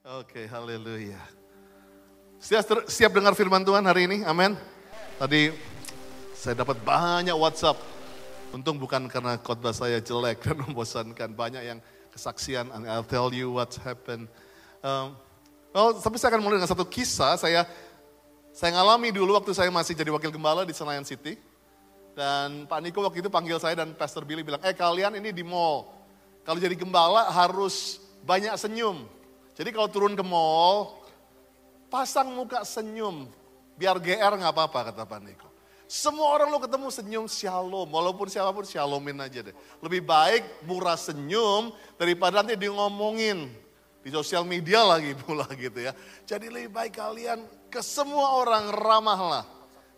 Oke, haleluya. Siap, siap dengar firman Tuhan hari ini? Amin. Tadi saya dapat banyak WhatsApp. Untung bukan karena khotbah saya jelek dan membosankan. Banyak yang kesaksian, and I'll tell you what happened. Um, well, tapi saya akan mulai dengan satu kisah. Saya saya ngalami dulu waktu saya masih jadi wakil gembala di Senayan City. Dan Pak Niko waktu itu panggil saya dan Pastor Billy bilang, eh kalian ini di mall. Kalau jadi gembala harus banyak senyum. Jadi kalau turun ke mall, pasang muka senyum. Biar GR nggak apa-apa kata Pak Niko. Semua orang lo ketemu senyum shalom, walaupun siapa pun shalomin aja deh. Lebih baik murah senyum daripada nanti di ngomongin di sosial media lagi pula gitu ya. Jadi lebih baik kalian ke semua orang ramahlah.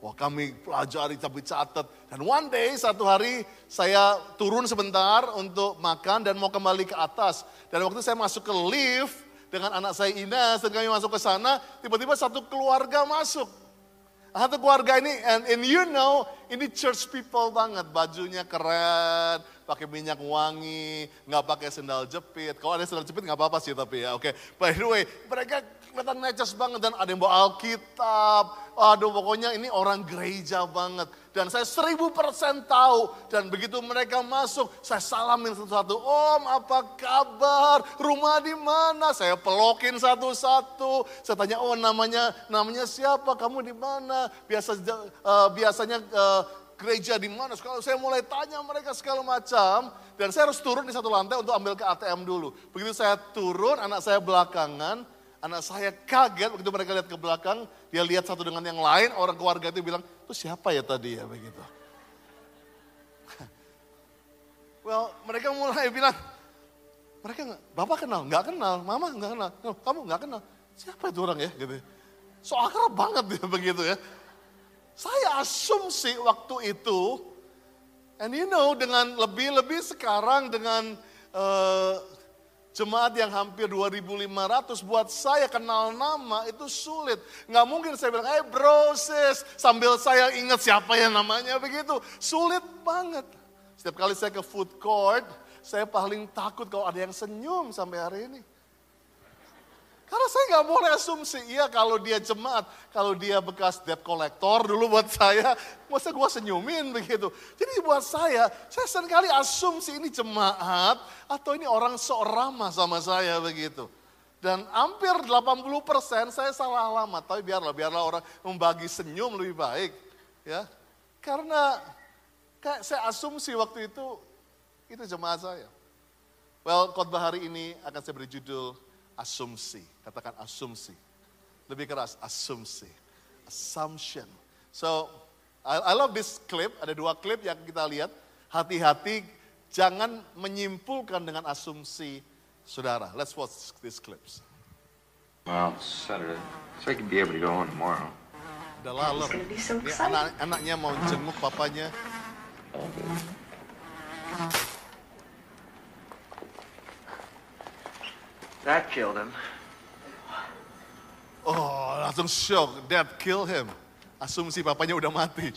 Wah kami pelajari tapi catat. Dan one day satu hari saya turun sebentar untuk makan dan mau kembali ke atas. Dan waktu saya masuk ke lift dengan anak saya Ines dan kami masuk ke sana, tiba-tiba satu keluarga masuk. Satu keluarga ini, and, and you know, ini church people banget. Bajunya keren, pakai minyak wangi, nggak pakai sendal jepit. Kalau ada sendal jepit nggak apa-apa sih tapi ya, oke. Okay. By the way, mereka kelihatan neces banget dan ada yang bawa Alkitab. Aduh pokoknya ini orang gereja banget. Dan saya seribu persen tahu. Dan begitu mereka masuk, saya salamin satu-satu. Om apa kabar? Rumah di mana? Saya pelokin satu-satu. Saya tanya, oh namanya namanya siapa? Kamu di mana? Biasa uh, biasanya uh, gereja di mana? Kalau saya mulai tanya mereka segala macam, dan saya harus turun di satu lantai untuk ambil ke ATM dulu. Begitu saya turun, anak saya belakangan, anak saya kaget begitu mereka lihat ke belakang, dia lihat satu dengan yang lain, orang keluarga itu bilang, itu siapa ya tadi ya begitu. well, mereka mulai bilang, mereka bapak kenal, nggak kenal, mama nggak kenal, kamu nggak kenal, siapa itu orang ya gitu. So akrab banget ya begitu ya. Saya asumsi waktu itu, and you know dengan lebih-lebih sekarang dengan uh, Jemaat yang hampir 2.500 buat saya kenal nama itu sulit. Nggak mungkin saya bilang, eh hey, bro sis, sambil saya ingat siapa yang namanya begitu. Sulit banget. Setiap kali saya ke food court, saya paling takut kalau ada yang senyum sampai hari ini. Karena saya nggak boleh asumsi, iya kalau dia jemaat, kalau dia bekas debt collector dulu buat saya, masa gue senyumin begitu. Jadi buat saya, saya sering kali asumsi ini jemaat atau ini orang seorama sama saya begitu. Dan hampir 80% saya salah alamat, tapi biarlah, biarlah orang membagi senyum lebih baik. ya Karena kayak saya asumsi waktu itu, itu jemaat saya. Well, khotbah hari ini akan saya beri judul asumsi. Katakan asumsi. Lebih keras, asumsi. Assumption. So, I, I love this clip. Ada dua klip yang kita lihat. Hati-hati jangan menyimpulkan dengan asumsi saudara. Let's watch these clips. Well, Saturday, so I can be able to go on tomorrow. Udah lalur. So anak, anaknya mau jenguk papanya. Oh, That killed him. Oh, langsung shock. That killed him. Asumsi papanya udah mati.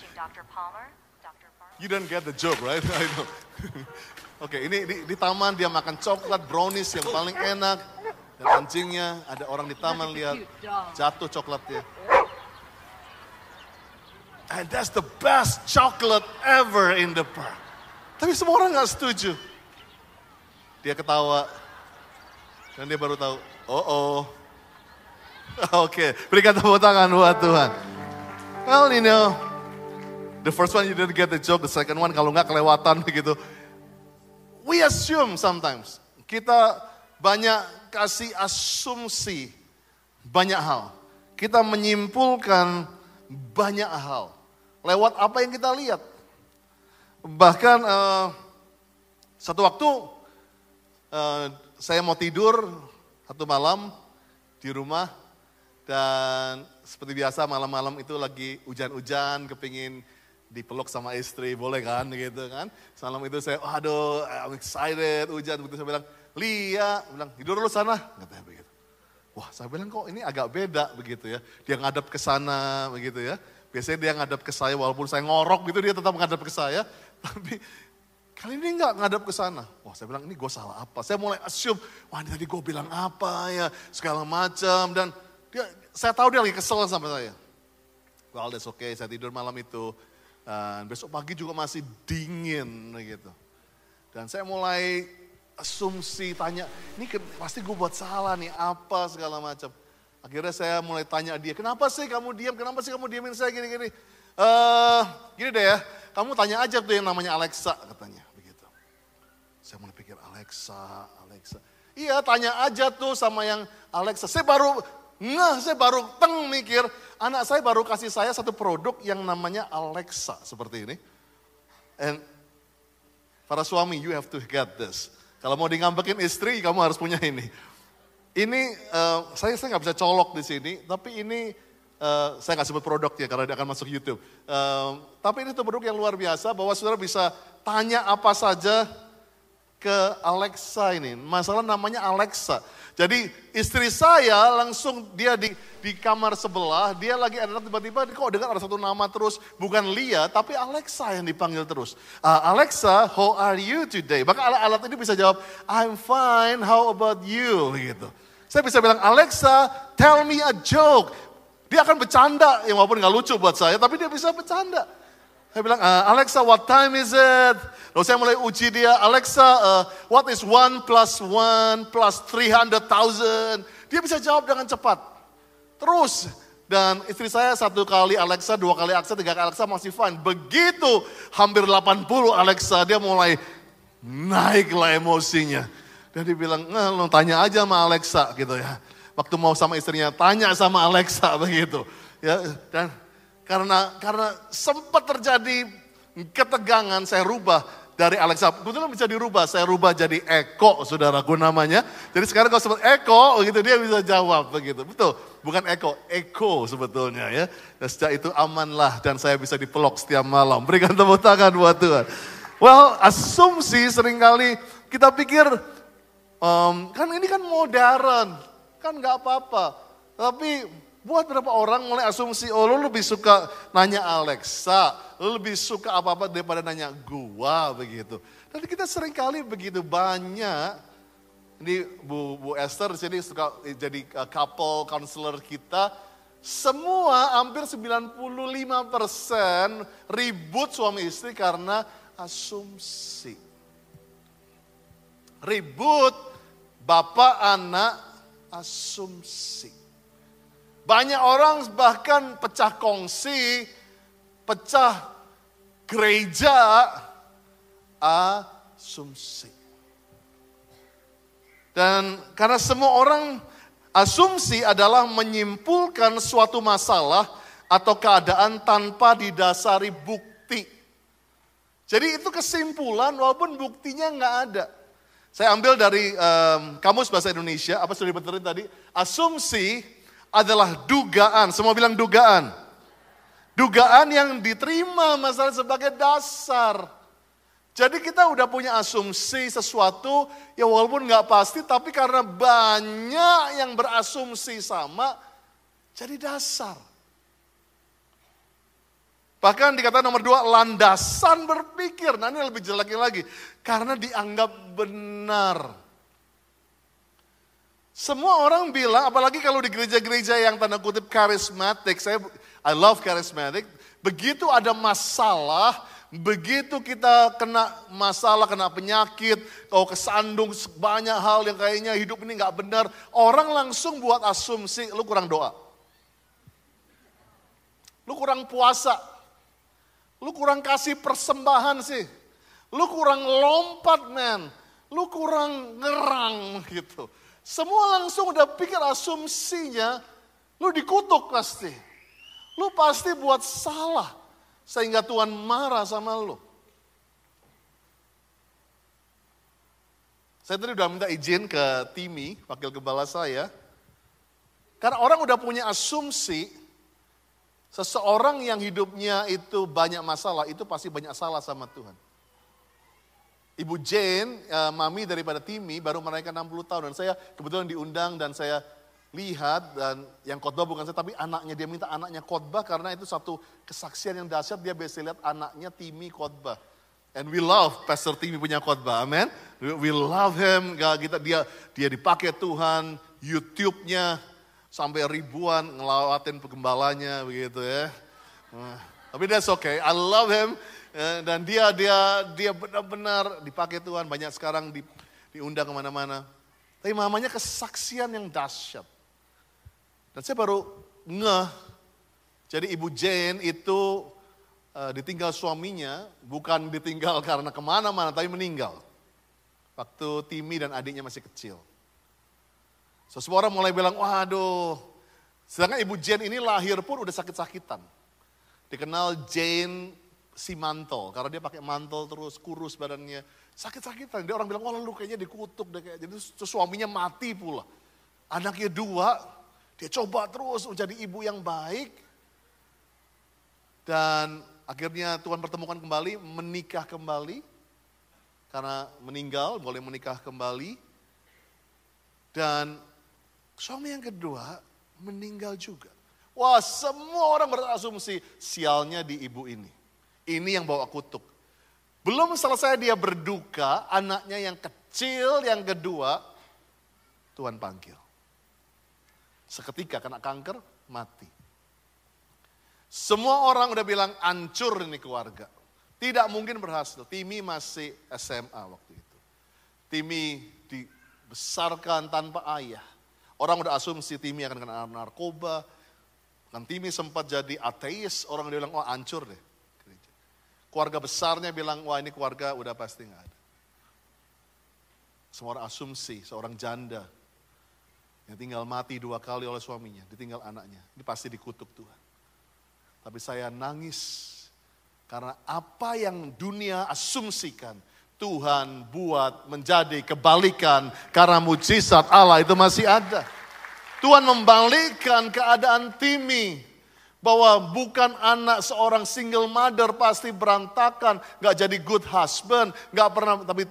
You don't get the joke, right? I know. Oke, okay, ini di, di taman dia makan coklat brownies yang paling enak. Dan anjingnya, ada orang di taman lihat jatuh coklatnya. And that's the best chocolate ever in the park. Tapi semua orang nggak setuju. Dia ketawa, dan dia baru tahu, oh oh. Oke, okay. berikan tepuk tangan buat Tuhan. Well, you know, the first one you didn't get the joke, the second one kalau nggak kelewatan begitu. We assume sometimes. Kita banyak kasih asumsi banyak hal. Kita menyimpulkan banyak hal lewat apa yang kita lihat. Bahkan uh, satu waktu uh, saya mau tidur satu malam di rumah dan seperti biasa malam-malam itu lagi hujan-hujan kepingin dipeluk sama istri, boleh kan gitu kan. Malam itu saya, aduh I'm excited, hujan, begitu saya bilang, Lia, bilang tidur dulu sana, katanya begitu. Wah saya bilang kok ini agak beda begitu ya, dia ngadap ke sana begitu ya. Biasanya dia ngadap ke saya walaupun saya ngorok gitu dia tetap ngadap ke saya. Tapi kali ini nggak ngadap ke sana. Wah saya bilang ini gue salah apa. Saya mulai assume, wah ini tadi gue bilang apa ya, segala macam. Dan dia, saya tahu dia lagi kesel sama saya. Well that's okay, saya tidur malam itu. Dan besok pagi juga masih dingin gitu. Dan saya mulai asumsi, tanya, ini pasti gue buat salah nih, apa segala macam. Akhirnya saya mulai tanya dia, kenapa sih kamu diam, kenapa sih kamu diamin saya gini-gini. Eh, gini deh ya, kamu tanya aja tuh yang namanya Alexa katanya, begitu. Saya mulai pikir Alexa, Alexa. Iya tanya aja tuh sama yang Alexa. Saya baru ngeh, saya baru teng mikir, anak saya baru kasih saya satu produk yang namanya Alexa seperti ini. And para suami, you have to get this. Kalau mau di ngambekin istri, kamu harus punya ini. Ini eh, saya saya nggak bisa colok di sini, tapi ini eh, saya nggak sebut produknya karena dia akan masuk YouTube. Eh, tapi ini tuh produk yang luar biasa bahwa saudara bisa tanya apa saja ke Alexa ini. Masalah namanya Alexa. Jadi istri saya langsung dia di di kamar sebelah, dia lagi ada tiba-tiba kok dengar ada satu nama terus, bukan Lia, tapi Alexa yang dipanggil terus. "Ah, Alexa, how are you today? Maka alat-alat ini bisa jawab, I'm fine, how about you? Gitu. Saya bisa bilang, Alexa, tell me a joke. Dia akan bercanda, ya walaupun nggak lucu buat saya, tapi dia bisa bercanda. Saya bilang, "Ah, Alexa, what time is it? Lalu saya mulai uji dia, Alexa, uh, what is one plus one plus 300,000? Dia bisa jawab dengan cepat. Terus, dan istri saya satu kali Alexa, dua kali Alexa, tiga kali Alexa masih fine. Begitu hampir 80 Alexa, dia mulai naiklah emosinya. Dan dia bilang, nah, lo tanya aja sama Alexa gitu ya. Waktu mau sama istrinya, tanya sama Alexa begitu. Ya, dan karena karena sempat terjadi ketegangan, saya rubah dari Alexa. Kebetulan bisa dirubah, saya rubah jadi Eko, saudaraku namanya. Jadi sekarang kalau sebut Eko, gitu dia bisa jawab begitu. Betul, bukan Eko, Eko sebetulnya ya. Dan sejak itu amanlah dan saya bisa dipeluk setiap malam. Berikan tepuk tangan buat Tuhan. Well, asumsi sering kali kita pikir, em, kan ini kan modern, kan nggak apa-apa. Tapi buat beberapa orang mulai asumsi, oh lu lebih suka nanya Alexa, lu lebih suka apa-apa daripada nanya gua begitu. Dan kita sering kali begitu banyak, ini Bu, Bu Esther di sini suka jadi uh, couple counselor kita, semua hampir 95% ribut suami istri karena asumsi. Ribut bapak anak asumsi. Banyak orang bahkan pecah kongsi, pecah gereja, asumsi. Dan karena semua orang asumsi adalah menyimpulkan suatu masalah atau keadaan tanpa didasari bukti. Jadi itu kesimpulan walaupun buktinya nggak ada. Saya ambil dari em, Kamus Bahasa Indonesia, apa sudah dibenerin tadi? Asumsi adalah dugaan, semua bilang dugaan. Dugaan yang diterima masalah sebagai dasar. Jadi kita udah punya asumsi sesuatu, ya walaupun nggak pasti, tapi karena banyak yang berasumsi sama, jadi dasar. Bahkan dikatakan nomor dua, landasan berpikir. Nah ini lebih jelek lagi. Karena dianggap benar. Semua orang bilang, apalagi kalau di gereja-gereja yang tanda kutip karismatik, saya I love charismatic, begitu ada masalah, begitu kita kena masalah, kena penyakit, oh kesandung banyak hal yang kayaknya hidup ini nggak benar, orang langsung buat asumsi, lu kurang doa. Lu kurang puasa. Lu kurang kasih persembahan sih. Lu kurang lompat men. Lu kurang ngerang gitu. Semua langsung udah pikir asumsinya, lu dikutuk pasti. Lu pasti buat salah, sehingga Tuhan marah sama lu. Saya tadi udah minta izin ke Timi, wakil gembala saya. Karena orang udah punya asumsi, seseorang yang hidupnya itu banyak masalah, itu pasti banyak salah sama Tuhan. Ibu Jane, eh, mami daripada Timi, baru merayakan 60 tahun. Dan saya kebetulan diundang dan saya lihat, dan yang khotbah bukan saya, tapi anaknya. Dia minta anaknya khotbah karena itu satu kesaksian yang dahsyat. Dia biasa lihat anaknya Timi khotbah. And we love Pastor Timmy punya khotbah, amen. We, love him, kita dia dia dipakai Tuhan, YouTube-nya sampai ribuan ngelawatin penggembalanya begitu ya. Tapi that's okay. I love him dan dia dia dia benar-benar dipakai Tuhan banyak sekarang di, diundang ke mana-mana. Tapi mamanya kesaksian yang dahsyat. Dan saya baru ngeh, jadi Ibu Jane itu uh, ditinggal suaminya, bukan ditinggal karena ke mana-mana, tapi meninggal. Waktu Timmy dan adiknya masih kecil. So, semua orang mulai bilang, waduh, sedangkan Ibu Jane ini lahir pun udah sakit-sakitan. Dikenal Jane si mantel, karena dia pakai mantel terus, kurus badannya. Sakit-sakitan, dia orang bilang, wah lu kayaknya dikutuk deh. Kayak. Jadi suaminya mati pula. Anaknya dua, dia coba terus menjadi ibu yang baik. Dan akhirnya Tuhan pertemukan kembali, menikah kembali. Karena meninggal, boleh menikah kembali. Dan suami yang kedua meninggal juga. Wah semua orang berasumsi sialnya di ibu ini. Ini yang bawa kutuk. Belum selesai dia berduka, anaknya yang kecil yang kedua, Tuhan panggil. Seketika kena kanker, mati. Semua orang udah bilang ancur ini keluarga. Tidak mungkin berhasil. Timi masih SMA waktu itu. Timi dibesarkan tanpa ayah. Orang udah asumsi Timi akan kena narkoba. Kan Timi sempat jadi ateis, orang udah bilang, wah ancur deh. Keluarga besarnya bilang, wah ini keluarga udah pasti nggak ada. Semua orang asumsi, seorang janda yang tinggal mati dua kali oleh suaminya, ditinggal anaknya. Ini pasti dikutuk Tuhan. Tapi saya nangis karena apa yang dunia asumsikan, Tuhan buat menjadi kebalikan karena mujizat Allah itu masih ada. Tuhan membalikkan keadaan Timi bahwa bukan anak seorang single mother pasti berantakan, gak jadi good husband, gak pernah tapi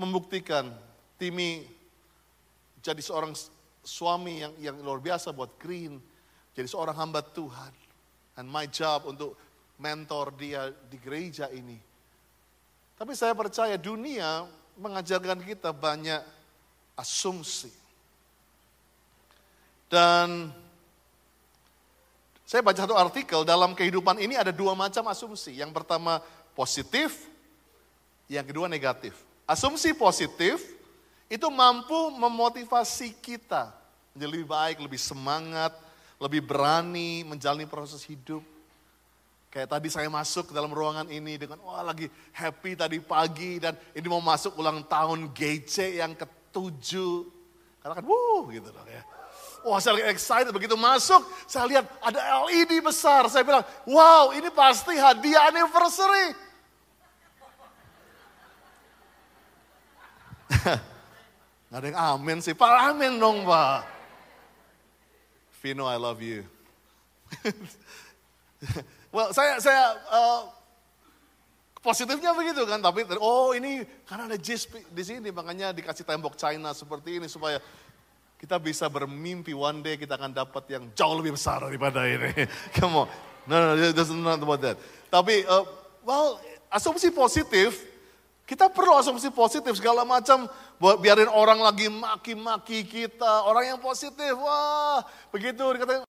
membuktikan Timi jadi seorang suami yang yang luar biasa buat Green, jadi seorang hamba Tuhan. And my job untuk mentor dia di gereja ini. Tapi saya percaya dunia mengajarkan kita banyak asumsi. Dan saya baca satu artikel dalam kehidupan ini ada dua macam asumsi. Yang pertama positif, yang kedua negatif. Asumsi positif itu mampu memotivasi kita menjadi lebih baik, lebih semangat, lebih berani menjalani proses hidup. Kayak tadi saya masuk ke dalam ruangan ini dengan wah lagi happy tadi pagi dan ini mau masuk ulang tahun GC yang ketujuh. Karena kan wuh gitu dong ya. Wah saya excited begitu masuk saya lihat ada LED besar. Saya bilang wow ini pasti hadiah anniversary. Gak ada yang amin sih. Pak amin dong Pak. Vino I love you. well saya saya uh, positifnya begitu kan. Tapi oh ini karena ada JIS di sini makanya dikasih tembok China seperti ini supaya kita bisa bermimpi one day kita akan dapat yang jauh lebih besar daripada ini. Come on. No, no, no, doesn't not about that. Tapi, uh, well, asumsi positif, kita perlu asumsi positif segala macam biarin orang lagi maki-maki kita, orang yang positif, wah begitu dikatain,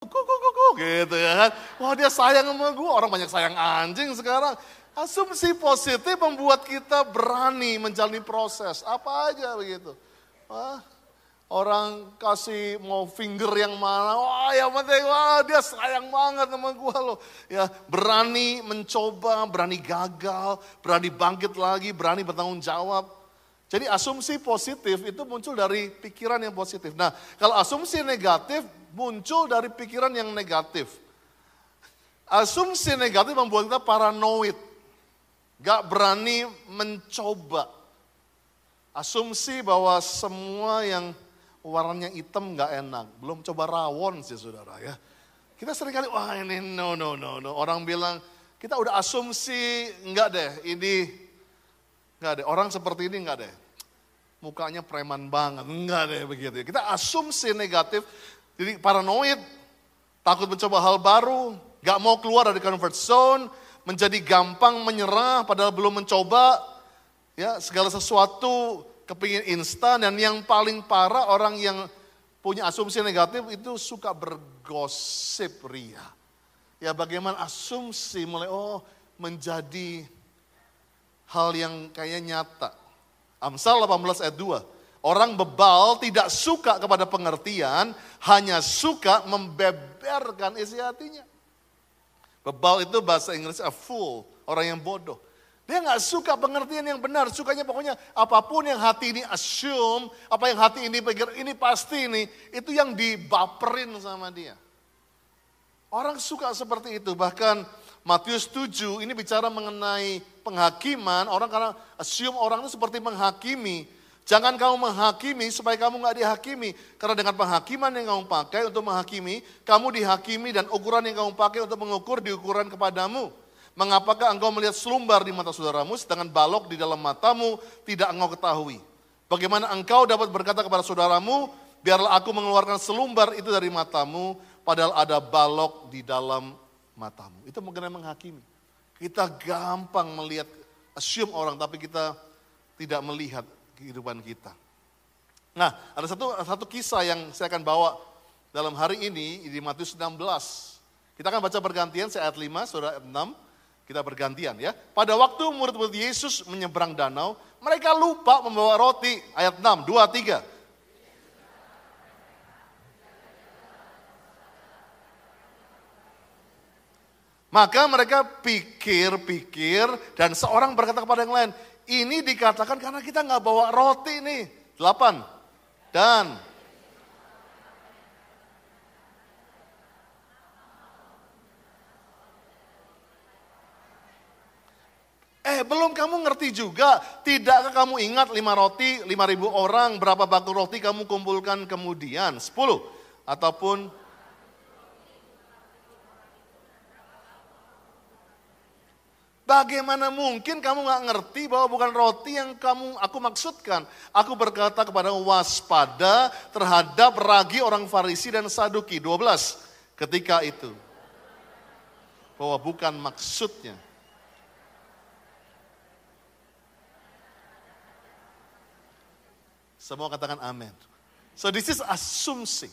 kuku kuku gitu ya kan. Wah dia sayang sama gue, orang banyak sayang anjing sekarang. Asumsi positif membuat kita berani menjalani proses, apa aja begitu. Wah, orang kasih mau finger yang mana, wah yang penting, wah dia sayang banget sama gue loh. Ya berani mencoba, berani gagal, berani bangkit lagi, berani bertanggung jawab. Jadi asumsi positif itu muncul dari pikiran yang positif. Nah, kalau asumsi negatif muncul dari pikiran yang negatif. Asumsi negatif membuat kita paranoid. Gak berani mencoba. Asumsi bahwa semua yang warnanya hitam gak enak. Belum coba rawon sih saudara ya. Kita sering kali, wah ini no, no, no, no. Orang bilang, kita udah asumsi, enggak deh, ini Enggak deh, orang seperti ini enggak deh. Mukanya preman banget, enggak deh begitu. Kita asumsi negatif, jadi paranoid, takut mencoba hal baru, gak mau keluar dari comfort zone, menjadi gampang menyerah padahal belum mencoba. Ya, segala sesuatu kepingin instan dan yang paling parah orang yang punya asumsi negatif itu suka bergosip ria. Ya bagaimana asumsi mulai oh menjadi hal yang kayaknya nyata. Amsal 18 ayat 2. Orang bebal tidak suka kepada pengertian, hanya suka membeberkan isi hatinya. Bebal itu bahasa Inggris a fool, orang yang bodoh. Dia nggak suka pengertian yang benar, sukanya pokoknya apa pun yang hati ini assume, apa yang hati ini pikir ini pasti ini, itu yang dibaperin sama dia. Orang suka seperti itu, bahkan Matius 7 ini bicara mengenai penghakiman, orang karena assume orang itu seperti menghakimi. Jangan kamu menghakimi supaya kamu nggak dihakimi. Karena dengan penghakiman yang kamu pakai untuk menghakimi, kamu dihakimi dan ukuran yang kamu pakai untuk mengukur diukuran kepadamu. Mengapakah engkau melihat selumbar di mata saudaramu sedangkan balok di dalam matamu tidak engkau ketahui? Bagaimana engkau dapat berkata kepada saudaramu, biarlah aku mengeluarkan selumbar itu dari matamu, padahal ada balok di dalam matamu. Itu mengenai menghakimi. Kita gampang melihat, assume orang, tapi kita tidak melihat kehidupan kita. Nah, ada satu satu kisah yang saya akan bawa dalam hari ini di Matius 16. Kita akan baca bergantian, saya ayat 5, saudara ayat 6. Kita bergantian ya. Pada waktu murid-murid Yesus menyeberang danau, mereka lupa membawa roti. Ayat 6, 2, 3. Maka mereka pikir-pikir dan seorang berkata kepada yang lain, ini dikatakan karena kita nggak bawa roti nih. Delapan. Dan Eh belum kamu ngerti juga, tidakkah kamu ingat lima roti, lima ribu orang, berapa bakul roti kamu kumpulkan kemudian? Sepuluh. Ataupun Bagaimana mungkin kamu nggak ngerti bahwa bukan roti yang kamu aku maksudkan? Aku berkata kepada waspada terhadap ragi orang Farisi dan Saduki. 12 ketika itu. Bahwa bukan maksudnya. Semua katakan amin. So this is asumsi.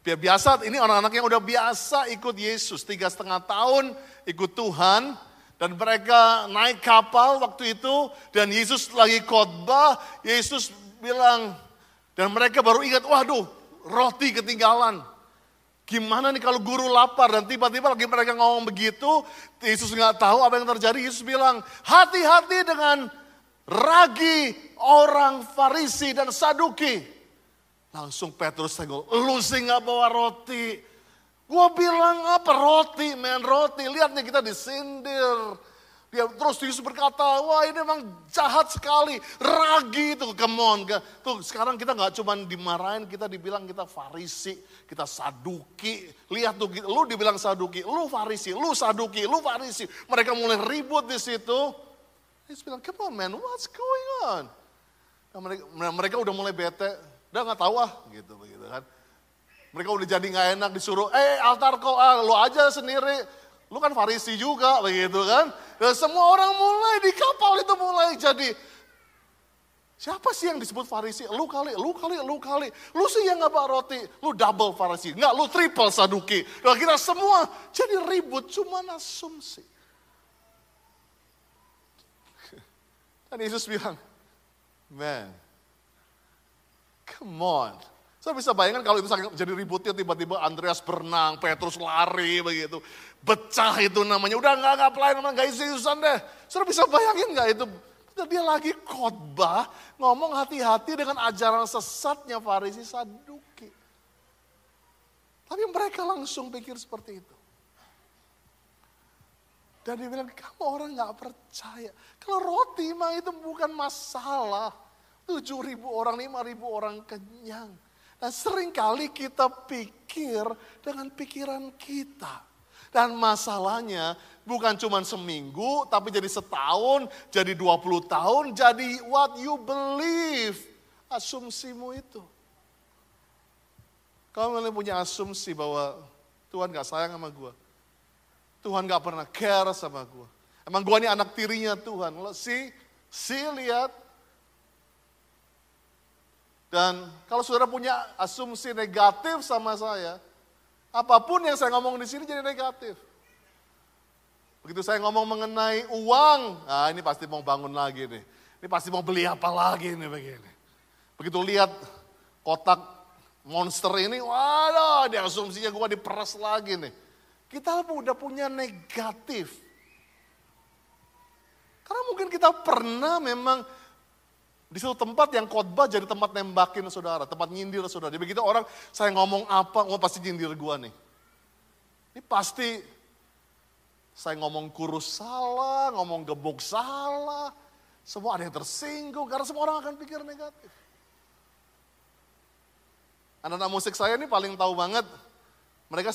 Biasa, ini anak-anak yang udah biasa ikut Yesus. Tiga setengah tahun ikut Tuhan dan mereka naik kapal waktu itu dan Yesus lagi khotbah, Yesus bilang dan mereka baru ingat, waduh roti ketinggalan. Gimana nih kalau guru lapar dan tiba-tiba lagi mereka ngomong begitu, Yesus nggak tahu apa yang terjadi. Yesus bilang, hati-hati dengan ragi orang Farisi dan Saduki. Langsung Petrus tenggol, lu sih nggak bawa roti. Gua bilang apa roti, men roti. Lihat nih kita disindir. Dia terus Yesus berkata, wah ini memang jahat sekali, ragi itu, come on. Tuh sekarang kita nggak cuma dimarahin, kita dibilang kita farisi, kita saduki. Lihat tuh, lu dibilang saduki, lu farisi, lu saduki, lu farisi. Mereka mulai ribut di situ. Yesus bilang, come on man, what's going on? Nah, mereka, mereka udah mulai bete, udah nggak tahu ah, gitu begitu kan. Mereka udah jadi nggak enak disuruh, eh altar kok, ah, lo aja sendiri. Lu kan farisi juga begitu kan. Dan semua orang mulai di kapal itu mulai jadi, siapa sih yang disebut farisi? Lu kali, lu kali, lu kali. Lu sih yang nggak bawa roti, lu double farisi. Nggak, lu triple saduki. Dan kita semua jadi ribut, cuma asumsi. Dan Yesus bilang, man, come on. Saya bisa bayangkan kalau itu jadi ributnya tiba-tiba Andreas berenang, Petrus lari begitu. Pecah itu namanya, udah nggak nggak pelayan, nggak isi isusan deh. Saya bisa bayangin nggak itu? Dia lagi khotbah ngomong hati-hati dengan ajaran sesatnya Farisi Saduki. Tapi mereka langsung pikir seperti itu. Dan dia bilang, kamu orang nggak percaya. Kalau roti mah itu bukan masalah. Tujuh ribu orang, lima ribu orang kenyang. Dan sering kali kita pikir dengan pikiran kita. Dan masalahnya bukan cuma seminggu, tapi jadi setahun, jadi 20 tahun, jadi what you believe. Asumsimu itu. Kamu mulai punya asumsi bahwa Tuhan gak sayang sama gue. Tuhan gak pernah care sama gue. Emang gue ini anak tirinya Tuhan. Si, si lihat. Dan kalau saudara punya asumsi negatif sama saya, apa pun yang saya ngomong di sini jadi negatif. Begitu saya ngomong mengenai uang, nah ini pasti mau bangun lagi nih. Ini pasti mau beli apa lagi nih begini. Begitu lihat kotak monster ini, waduh, dia asumsinya gue diperas lagi nih. Kita udah punya negatif. Karena mungkin kita pernah memang di suatu tempat yang khotbah jadi tempat nembakin saudara, tempat nyindir saudara. Jadi begitu orang saya ngomong apa, oh pasti nyindir gua nih. Ini pasti saya ngomong kurus salah, ngomong gebuk salah. Semua ada yang tersinggung karena semua orang akan pikir negatif. Anak-anak musik saya ini paling tahu banget. Mereka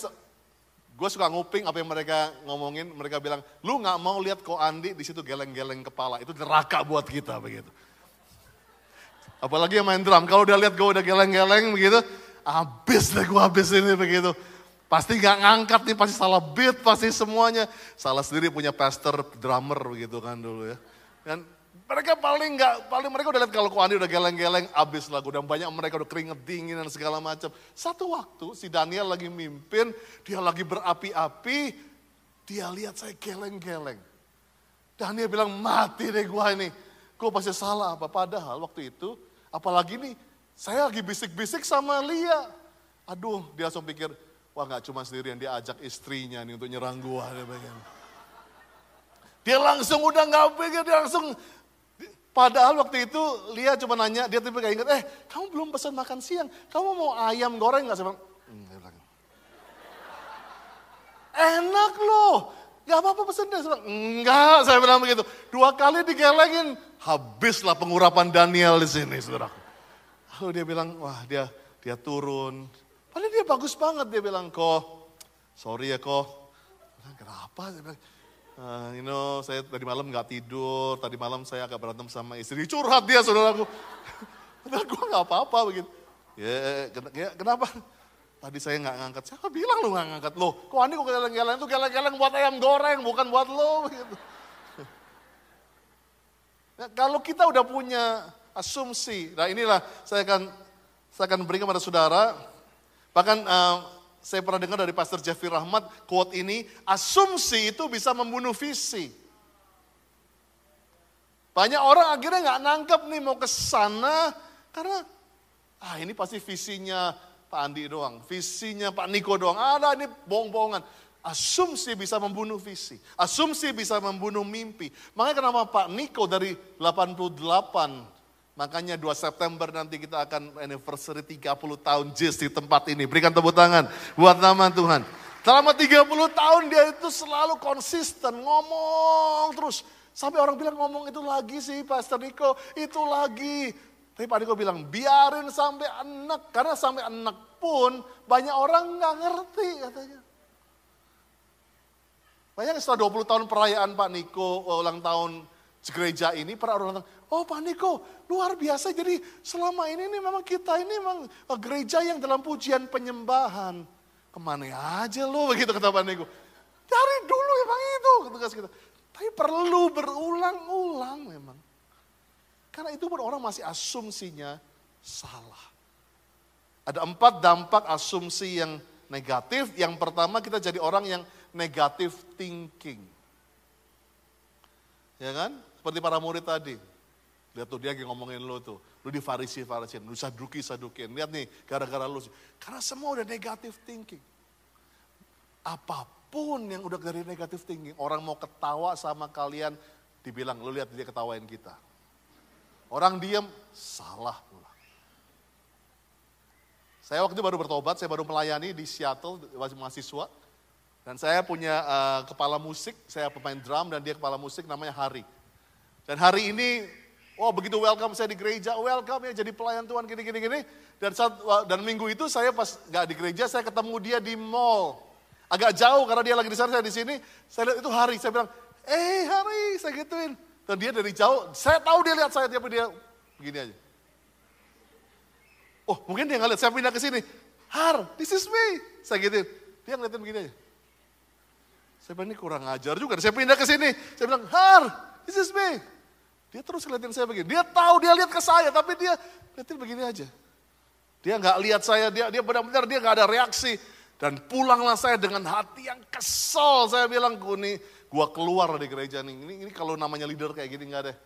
Gue suka nguping apa yang mereka ngomongin, mereka bilang, lu gak mau lihat kok Andi di situ geleng-geleng kepala, itu neraka buat kita begitu. Apalagi yang main drum, kalau udah lihat gue udah geleng-geleng begitu, habis deh gue habis ini begitu. Pasti gak ngangkat nih, pasti salah beat, pasti semuanya. Salah sendiri punya pastor, drummer begitu kan dulu ya. Kan mereka paling nggak, paling mereka udah lihat kalau Andi udah geleng-geleng, abis lagu. Dan banyak mereka udah keringet dingin dan segala macam. Satu waktu si Daniel lagi mimpin, dia lagi berapi-api, dia lihat saya geleng-geleng. Daniel bilang, mati deh gua ini. Gue pasti salah apa. Padahal waktu itu, apalagi nih, saya lagi bisik-bisik sama Lia. Aduh, dia langsung pikir, wah gak cuma sendirian, dia ajak istrinya nih untuk nyerang gua. Dia, dia langsung udah gak pikir, dia langsung Padahal waktu itu Lia cuma nanya, dia tiba tiba ingat, eh kamu belum pesan makan siang, kamu mau ayam goreng gak? Saya hmm, bilang, enak loh, gak apa-apa pesen deh. Enggak, saya bilang begitu. Dua kali digelengin, habislah pengurapan Daniel di sini, saudara. Lalu dia bilang, wah dia dia turun. Padahal dia bagus banget, dia bilang, kok, sorry ya kok. Kenapa? Dia bilang, Uh, you know, saya tadi malam nggak tidur, tadi malam saya agak berantem sama istri. Curhat dia saudaraku. Padahal gue nggak apa-apa begitu. Ya, ya, kenapa? Tadi saya nggak ngangkat. Siapa bilang lu nggak ngangkat? Loh, kok Andi kok geleng-geleng itu geleng-geleng buat ayam goreng, bukan buat lo. Begitu. Ya, kalau kita udah punya asumsi, nah inilah saya akan saya akan berikan kepada saudara. Bahkan uh, saya pernah dengar dari Pastor Jeffrey Rahmat, quote ini, asumsi itu bisa membunuh visi. Banyak orang akhirnya nggak nangkep nih mau ke sana, karena ah ini pasti visinya Pak Andi doang, visinya Pak Niko doang, ada ini bohong-bohongan. Asumsi bisa membunuh visi, asumsi bisa membunuh mimpi. Makanya kenapa Pak Niko dari 88 Makanya 2 September nanti kita akan anniversary 30 tahun JIS di tempat ini. Berikan tepuk tangan buat nama Tuhan. Selama 30 tahun dia itu selalu konsisten ngomong terus. Sampai orang bilang ngomong itu lagi sih Pastor Niko, itu lagi. Tapi Pak Niko bilang biarin sampai anak. Karena sampai anak pun banyak orang nggak ngerti katanya. Banyak setelah 20 tahun perayaan Pak Niko ulang tahun gereja ini, para orang datang, oh Pak Niko, luar biasa. Jadi selama ini nih memang kita ini memang eh, gereja yang dalam pujian penyembahan. Ke mana aja lo begitu kata Pak Niko. Dari dulu emang itu, tugas kita. Tapi perlu berulang-ulang memang. Karena itu pun orang masih asumsinya salah. Ada empat dampak asumsi yang negatif. Yang pertama kita jadi orang yang negatif thinking. Ya kan? Seperti para murid tadi. Lihat tuh dia ngomongin lo tuh. Lu di farisi farisiin, lu saduki sadukin. Lihat nih, gara-gara lu. Karena semua udah negatif thinking. Apa pun yang udah dari negatif thinking. Orang mau ketawa sama kalian, dibilang, lu lihat dia ketawain kita. Orang diem, salah pula. Saya waktu itu baru bertobat, saya baru melayani di Seattle, mahasiswa. Dan saya punya uh, kepala musik, saya pemain drum dan dia kepala musik namanya Hari. Dan hari ini, oh begitu welcome saya di gereja, welcome ya jadi pelayan Tuhan gini gini gini. Dan saat, dan minggu itu saya pas nggak di gereja, saya ketemu dia di mall. Agak jauh karena dia lagi di sana, saya di sini. Saya lihat itu hari, saya bilang, eh hari, saya gituin. Dan dia dari jauh, saya tahu dia lihat saya, tapi dia begini aja. Oh mungkin dia nggak saya pindah ke sini. Har, this is me. Saya gituin. Dia ngeliatin begini aja. Saya bilang, ini kurang ajar juga. Saya pindah ke sini. Saya bilang, Har, this is me. Dia terus ngeliatin saya begini. Dia tahu, dia lihat ke saya, tapi dia liatin begini aja. Dia nggak lihat saya, dia dia benar-benar dia nggak ada reaksi. Dan pulanglah saya dengan hati yang kesel. Saya bilang, gue gue keluar dari gereja nih. Ini, ini kalau namanya leader kayak gini nggak deh.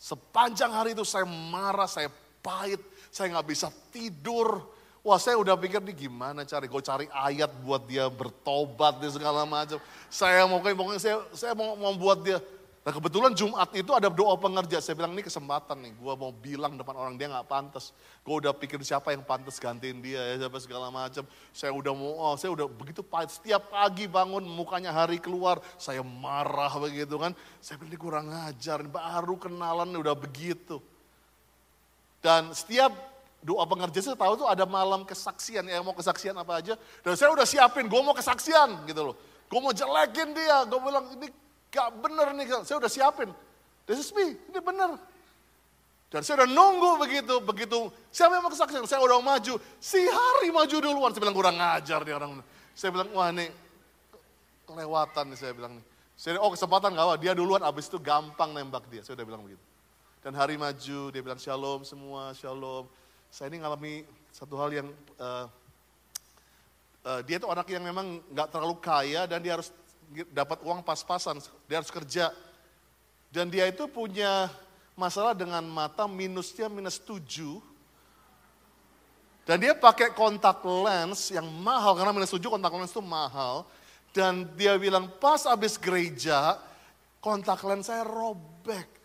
Sepanjang hari itu saya marah, saya pahit, saya nggak bisa tidur. Wah saya udah pikir nih gimana cari, gue cari ayat buat dia bertobat dan segala macam. Saya mau kayak saya, saya mau, mau buat dia. Nah kebetulan Jumat itu ada doa pengerja, saya bilang ini kesempatan nih, gue mau bilang depan orang dia nggak pantas. Gue udah pikir siapa yang pantas gantiin dia ya, siapa segala macam. Saya udah mau, oh, saya udah begitu pahit. Setiap pagi bangun mukanya hari keluar, saya marah begitu kan. Saya bilang ini kurang ajar, baru kenalan udah begitu. Dan setiap doa pengerja saya tahu tuh ada malam kesaksian, yang mau kesaksian apa aja. Dan saya udah siapin, gue mau kesaksian gitu loh. Gue mau jelekin dia, gue bilang ini gak bener nih, saya udah siapin. This is me, ini bener. Dan saya udah nunggu begitu, begitu siapa yang mau kesaksian, saya udah maju. Si hari maju duluan, saya bilang kurang ngajar nih orang. Saya bilang, wah ini kelewatan nih saya bilang nih. Saya, oh kesempatan gak apa, dia duluan, abis itu gampang nembak dia, saya udah bilang begitu. Dan hari maju, dia bilang shalom semua, shalom saya ini ngalami satu hal yang uh, uh, dia itu anak yang memang nggak terlalu kaya dan dia harus dapat uang pas-pasan, dia harus kerja. Dan dia itu punya masalah dengan mata minusnya minus tujuh. Dan dia pakai kontak lens yang mahal, karena minus tujuh kontak lens itu mahal. Dan dia bilang pas habis gereja, kontak lens saya robek.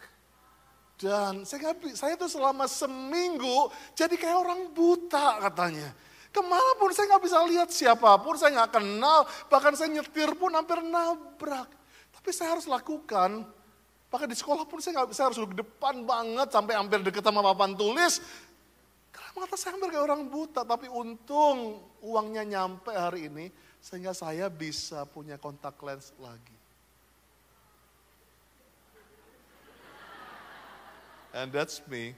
Dan saya, saya tuh selama seminggu jadi kayak orang buta katanya. Ke mana pun saya nggak bisa lihat siapa pun, saya nggak kenal, bahkan saya nyetir pun hampir nabrak. Tapi saya harus lakukan, bahkan di sekolah pun saya nggak bisa harus duduk depan banget sampai hampir deket sama papan tulis. Karena mata saya hampir kayak orang buta, tapi untung uangnya nyampe hari ini sehingga saya bisa punya kontak lens lagi. And that's me.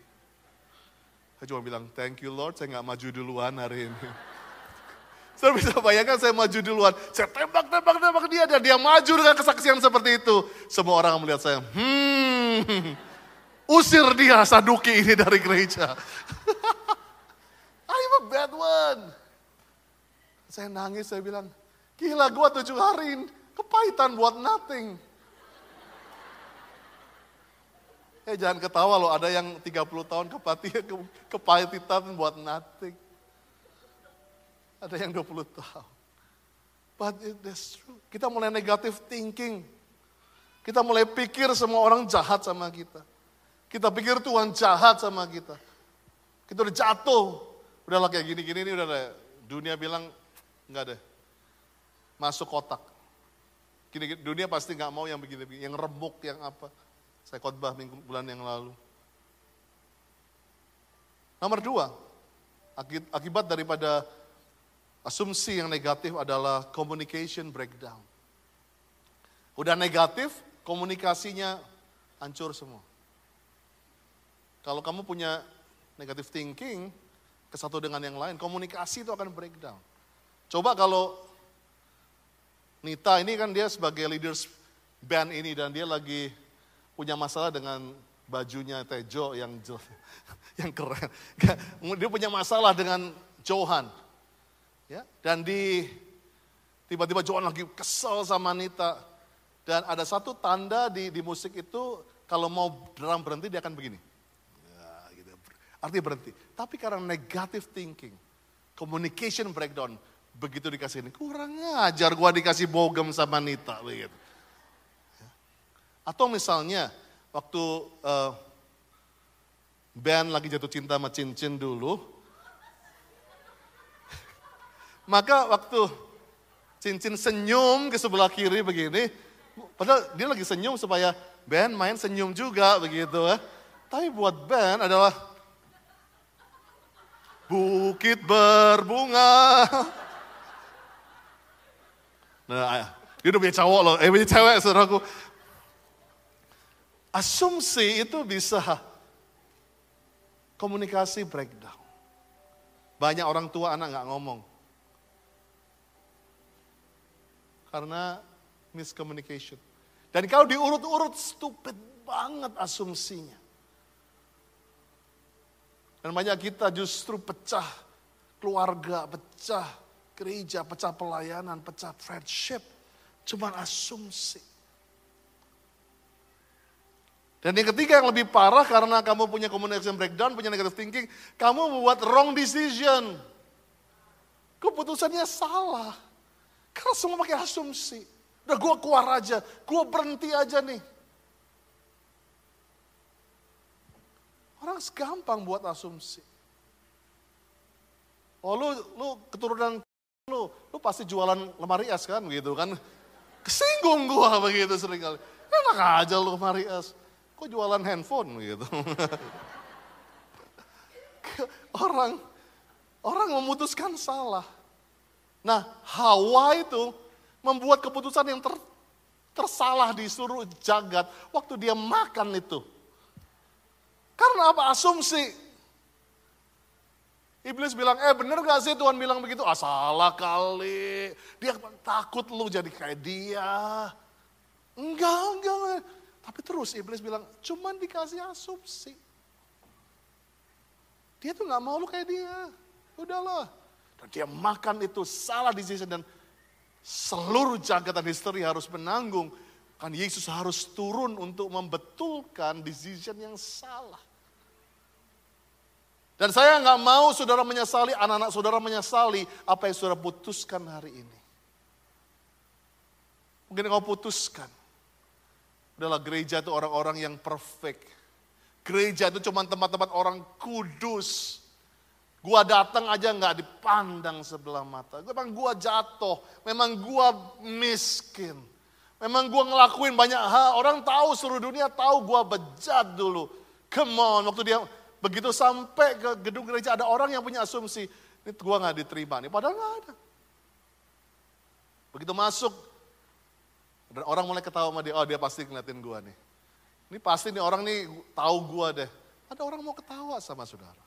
Saya cuma bilang, thank you Lord, saya nggak maju duluan hari ini. Saya bisa bayangkan saya maju duluan. Saya tembak, tembak, tembak dia. Dan dia maju dengan kesaksian seperti itu. Semua orang melihat saya, hmm, usir dia saduki ini dari gereja. I'm a bad one. Saya nangis, saya bilang, gila gua tujuh hari kepahitan buat nothing. Eh jangan ketawa loh, ada yang 30 tahun kepati, ke, kepahitan buat nothing. Ada yang 20 tahun. But that's true. Kita mulai negative thinking. Kita mulai pikir semua orang jahat sama kita. Kita pikir Tuhan jahat sama kita. Kita udah jatuh. Udahlah kayak gini-gini ini udah deh. Dunia bilang enggak deh. Masuk kotak. Dunia pasti nggak mau yang begini-begini, yang remuk, yang apa. Saya khotbah minggu bulan yang lalu. Nomor dua, akibat daripada asumsi yang negatif adalah communication breakdown. Udah negatif, komunikasinya hancur semua. Kalau kamu punya negative thinking, ke satu dengan yang lain, komunikasi itu akan breakdown. Coba kalau Nita ini kan dia sebagai leaders band ini dan dia lagi punya masalah dengan bajunya Tejo yang yang keren. Dia punya masalah dengan Johan. Ya, dan di tiba-tiba Johan lagi kesel sama Anita. Dan ada satu tanda di, di musik itu kalau mau drum berhenti dia akan begini. Ya, gitu. Artinya berhenti. Tapi karena negative thinking, communication breakdown, begitu dikasih ini, kurang ajar gua dikasih bogem sama Nita begitu. Atau misalnya waktu uh, Ben lagi jatuh cinta sama cincin dulu, maka waktu cincin senyum ke sebelah kiri begini, padahal dia lagi senyum supaya Ben main senyum juga begitu ya. Tapi buat Ben adalah bukit berbunga. Nah, dia udah punya cowok loh, eh punya cewek saudaraku. Asumsi itu bisa komunikasi breakdown. Banyak orang tua anak nggak ngomong. Karena miscommunication. Dan kalau diurut-urut stupid banget asumsinya. Dan banyak kita justru pecah keluarga, pecah gereja, pecah pelayanan, pecah friendship. Cuman asumsi. Dan yang ketiga yang lebih parah karena kamu punya communication breakdown, punya negative thinking, kamu membuat wrong decision. Keputusannya salah. Karena semua pakai asumsi. Udah gue keluar aja, gue berhenti aja nih. Orang gampang buat asumsi. Oh lu, lu keturunan lu, lu pasti jualan lemari es kan gitu kan. Kesinggung gua begitu sering kali. Enak aja lu lemari es. Kok jualan handphone gitu. orang orang memutuskan salah. Nah, Hawa itu membuat keputusan yang ter, tersalah di seluruh jagat waktu dia makan itu. Karena apa? Asumsi. Iblis bilang, eh bener gak sih Tuhan bilang begitu? Ah salah kali. Dia takut lu jadi kayak dia. Enggak, enggak. Tapi terus iblis bilang, cuman dikasih asumsi. Dia tuh gak mau lu kayak dia. Udahlah. Dan dia makan itu salah decision dan seluruh jagat dan history harus menanggung. Kan Yesus harus turun untuk membetulkan decision yang salah. Dan saya nggak mau saudara menyesali, anak-anak saudara menyesali apa yang saudara putuskan hari ini. Mungkin kau putuskan. Adalah gereja itu orang-orang yang perfect. Gereja itu cuma tempat-tempat orang kudus. Gua datang aja nggak dipandang sebelah mata. Memang gua jatuh, memang gua miskin. Memang gua ngelakuin banyak hal. Orang tahu seluruh dunia tahu gua bejat dulu. Come on, waktu dia begitu sampai ke gedung gereja ada orang yang punya asumsi, ini gua nggak diterima nih. Padahal nggak ada. Begitu masuk, dan orang mulai ketawa sama dia, oh dia pasti ngeliatin gua nih. Ini pasti nih orang nih tahu gua deh. Ada orang mau ketawa sama saudara.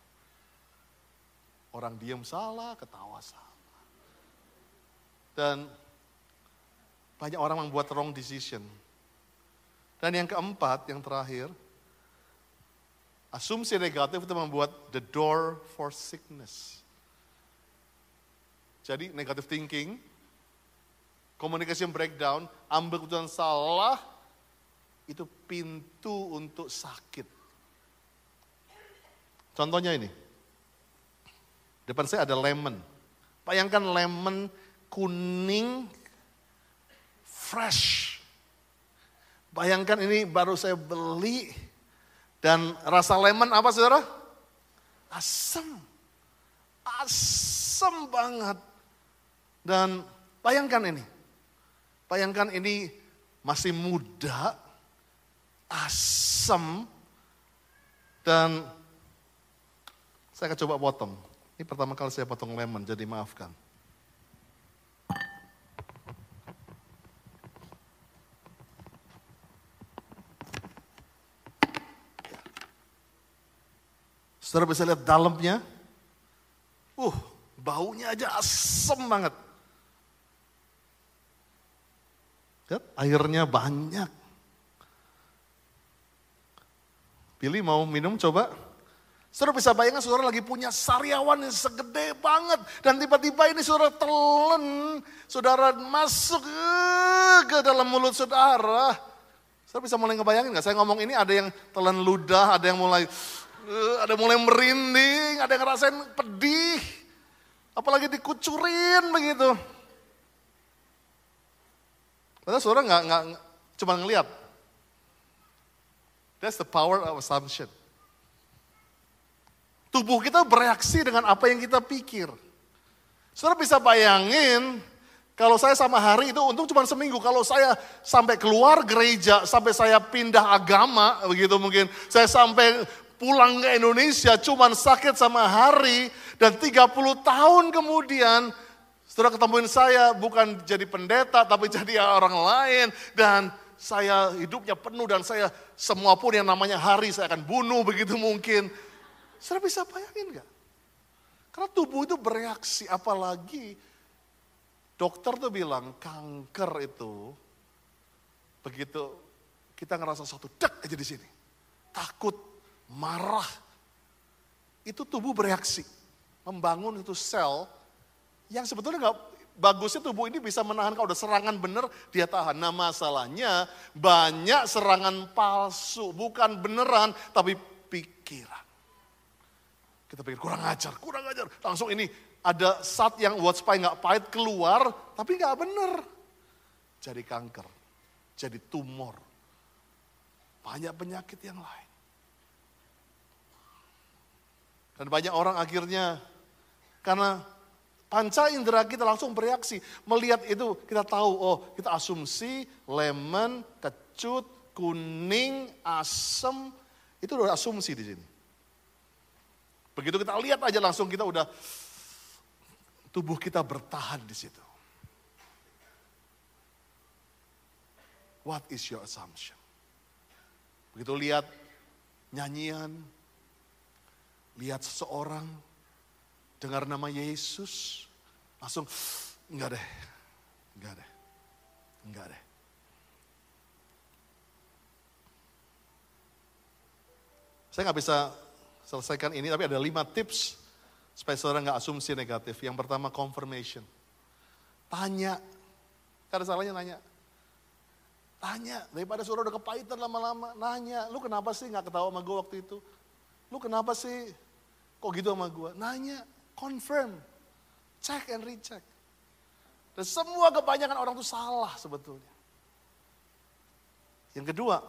Orang diem salah, ketawa salah. Dan banyak orang membuat wrong decision. Dan yang keempat, yang terakhir, asumsi negatif itu membuat the door for sickness. Jadi negative thinking, communication breakdown, ambil keputusan salah, itu pintu untuk sakit. Contohnya ini. Depan saya ada lemon. Bayangkan lemon kuning fresh. Bayangkan ini baru saya beli dan rasa lemon apa saudara? Asam. Asam banget. Dan bayangkan ini. Bayangkan ini masih muda, asam, dan saya akan coba potong. Ini pertama kali saya potong lemon, jadi maafkan. Saudara bisa lihat dalamnya. Uh, baunya aja asem banget. Lihat, airnya banyak. Pilih mau minum coba. Saudara bisa bayangkan saudara lagi punya sariawan yang segede banget. Dan tiba-tiba ini saudara telan. Saudara masuk uh, ke dalam mulut saudara. Saudara bisa mulai ngebayangin gak? Saya ngomong ini ada yang telan ludah, ada yang mulai Eh, ada mulai merinding, ada yang ngerasain pedih. Apalagi dikucurin begitu. Padahal saudara nggak nggak cuma ngeliat. That's the power of assumption. Tubuh kita bereaksi dengan apa yang kita pikir. Saudara bisa bayangin kalau saya sama hari itu untung cuma seminggu. Kalau saya sampai keluar gereja, sampai saya pindah agama, begitu mungkin. Saya sampai pulang ke Indonesia cuman sakit sama hari dan 30 tahun kemudian setelah ketemuin saya bukan jadi pendeta tapi jadi orang lain dan saya hidupnya penuh dan saya semua pun yang namanya hari saya akan bunuh begitu mungkin. Saya bisa bayangin gak? Karena tubuh itu bereaksi apalagi dokter tuh bilang kanker itu Begitu kita ngerasa satu dek aja di sini. Takut, marah. Itu tubuh bereaksi. Membangun itu sel yang sebetulnya nggak bagusnya tubuh ini bisa menahan kalau udah serangan bener dia tahan. Nah masalahnya banyak serangan palsu, bukan beneran tapi pikiran. Kita pikir kurang ajar, kurang ajar. Langsung ini ada saat yang buat supaya nggak pahit keluar, tapi nggak bener. Jadi kanker, jadi tumor, banyak penyakit yang lain. Dan banyak orang akhirnya karena panca indera kita langsung bereaksi. Melihat itu kita tahu, oh kita asumsi lemon, kecut, kuning, asem. Itu udah asumsi di sini. Begitu kita lihat aja langsung kita udah tubuh kita bertahan di situ. What is your assumption? Begitu lihat nyanyian, lihat seseorang, dengar nama Yesus, langsung enggak deh, enggak deh, enggak deh. Saya nggak bisa selesaikan ini, tapi ada lima tips supaya saudara nggak asumsi negatif. Yang pertama confirmation. Tanya, karena salahnya nanya. Tanya, daripada saudara udah kepahitan lama-lama, nanya, lu kenapa sih nggak ketawa sama gue waktu itu? Lu kenapa sih kok gitu sama gue? Nanya, confirm, check and recheck. Dan semua kebanyakan orang tuh salah sebetulnya. Yang kedua,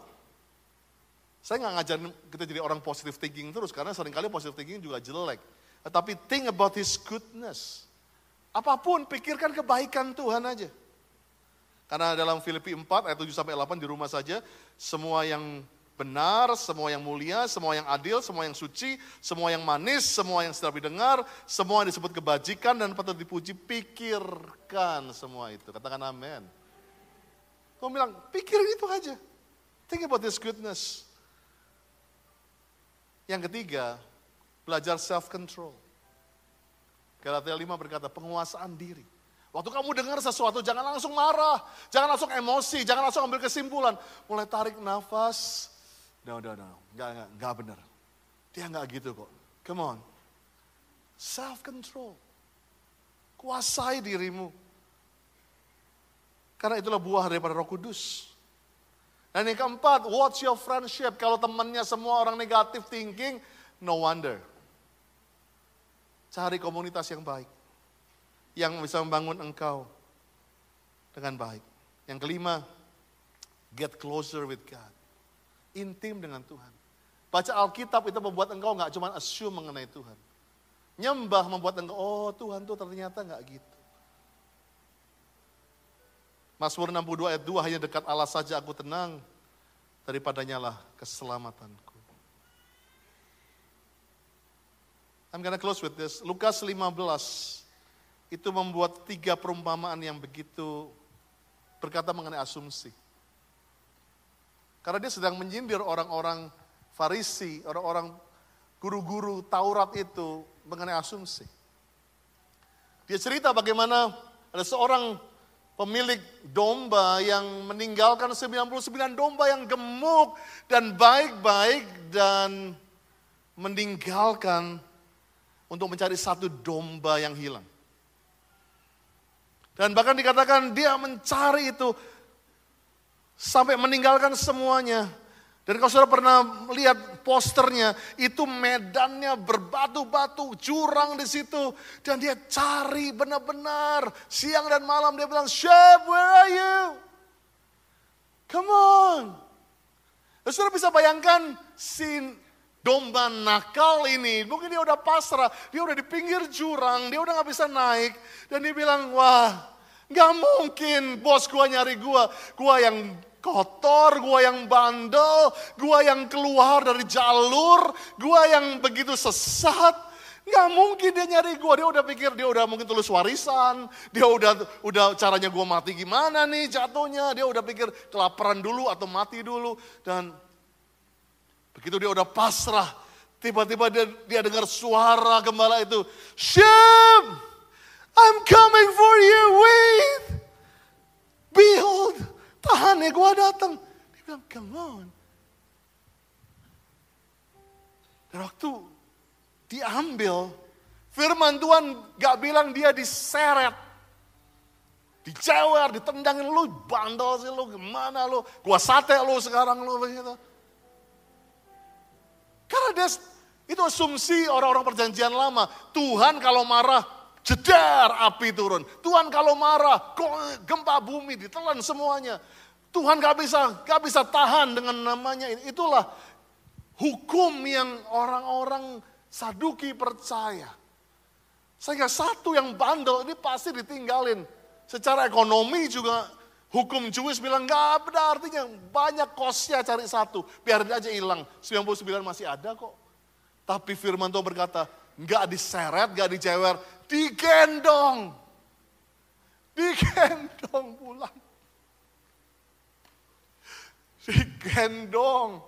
saya nggak ngajarin kita jadi orang positive thinking terus, karena sering kali positive thinking juga jelek. Tetapi think about his goodness. Apa pun, pikirkan kebaikan Tuhan aja. Karena dalam Filipi 4 ayat 7 sampai 8 di rumah saja, semua yang benar, semua yang mulia, semua yang adil, semua yang suci, semua yang manis, semua yang sedap didengar, semua yang disebut kebajikan dan patut dipuji, pikirkan semua itu. Katakan amin. Kamu bilang, pikirin itu aja. Think about this goodness. Yang ketiga, belajar self-control. Galatia 5 berkata, penguasaan diri. Waktu kamu dengar sesuatu, jangan langsung marah, jangan langsung emosi, jangan langsung ambil kesimpulan. Mulai tarik nafas, no, no, no, enggak, enggak, enggak benar. Dia enggak gitu kok. Come on. Self-control. Kuasai dirimu. Karena itulah buah daripada roh kudus. Dan yang keempat, watch your friendship. Kalau temannya semua orang negatif thinking, no wonder. Cari komunitas yang baik yang bisa membangun engkau dengan baik. Yang kelima, get closer with God. Intim dengan Tuhan. Baca Alkitab itu membuat engkau nggak cuma assume mengenai Tuhan. Nyembah membuat engkau, oh Tuhan tuh ternyata nggak gitu. Mazmur 62 ayat 2, hanya dekat Allah saja aku tenang, daripadanya lah keselamatanku. I'm gonna close with this. Lukas 15 itu membuat tiga perumpamaan yang begitu berkata mengenai asumsi. Karena dia sedang menyindir orang-orang Farisi, orang-orang guru-guru Taurat itu mengenai asumsi. Dia cerita bagaimana ada seorang pemilik domba yang meninggalkan 99 domba yang gemuk dan baik-baik dan meninggalkan untuk mencari satu domba yang hilang. Dan bahkan dikatakan dia mencari itu sampai meninggalkan semuanya. Dan kalau saudara pernah lihat posternya, itu medannya berbatu-batu, jurang di situ. Dan dia cari benar-benar, siang dan malam dia bilang, Chef, where are you? Come on. Dan saudara bisa bayangkan si domba nakal ini, mungkin dia udah pasrah, dia udah di pinggir jurang, dia udah gak bisa naik. Dan dia bilang, wah gak mungkin bos gua nyari gua. Gua yang kotor, gua yang bandel, gua yang keluar dari jalur, gua yang begitu sesat. Gak mungkin dia nyari gua, dia udah pikir dia udah mungkin tulis warisan, dia udah udah caranya gua mati gimana nih jatuhnya, dia udah pikir kelaparan dulu atau mati dulu dan Begitu dia udah pasrah, tiba-tiba dia, dia dengar suara gembala itu, Shem, I'm coming for you, wait. Behold, tahan ya gue datang. Dia bilang, come on. Dan waktu diambil, firman Tuhan gak bilang dia diseret. Dicewer, ditendangin lu, bandel sih lu, gimana lu, gua sate lu sekarang lu begitu. Karena dia, itu asumsi orang-orang perjanjian lama. Tuhan kalau marah, jedar api turun. Tuhan kalau marah, gempa bumi ditelan semuanya. Tuhan gak bisa, gak bisa tahan dengan namanya. Itulah hukum yang orang-orang saduki percaya. Sehingga satu yang bandel ini pasti ditinggalin. Secara ekonomi juga hukum Jewish bilang gak ada artinya banyak kosnya cari satu. Biarin aja hilang, 99 masih ada kok. Tapi firman Tuhan berkata, gak diseret, gak dicewer, digendong. Digendong pulang. Digendong.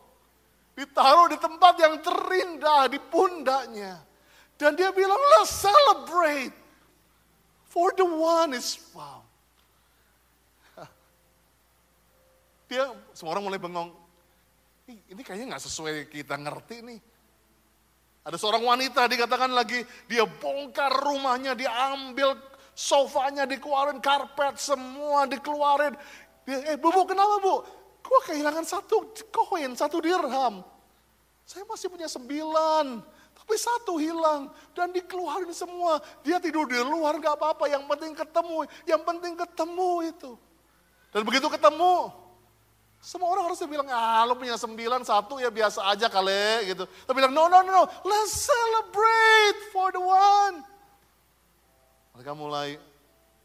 Ditaruh di tempat yang terindah, di pundaknya. Dan dia bilang, let's celebrate. For the one is found. Dia, semua orang mulai bengong. Ini kayaknya nggak sesuai kita ngerti nih. Ada seorang wanita dikatakan lagi, dia bongkar rumahnya, dia ambil sofanya, dikeluarin karpet, semua dikeluarin. Dia, eh bu, bu kenapa bu? Gua kehilangan satu koin, satu dirham. Saya masih punya sembilan. Tapi satu hilang dan dikeluarin semua. Dia tidur di luar gak apa-apa, yang penting ketemu, yang penting ketemu itu. Dan begitu ketemu, semua orang harusnya bilang, ah lo punya sembilan, satu ya biasa aja kali gitu. Tapi bilang, no, no, no, let's celebrate for the one. Mereka mulai,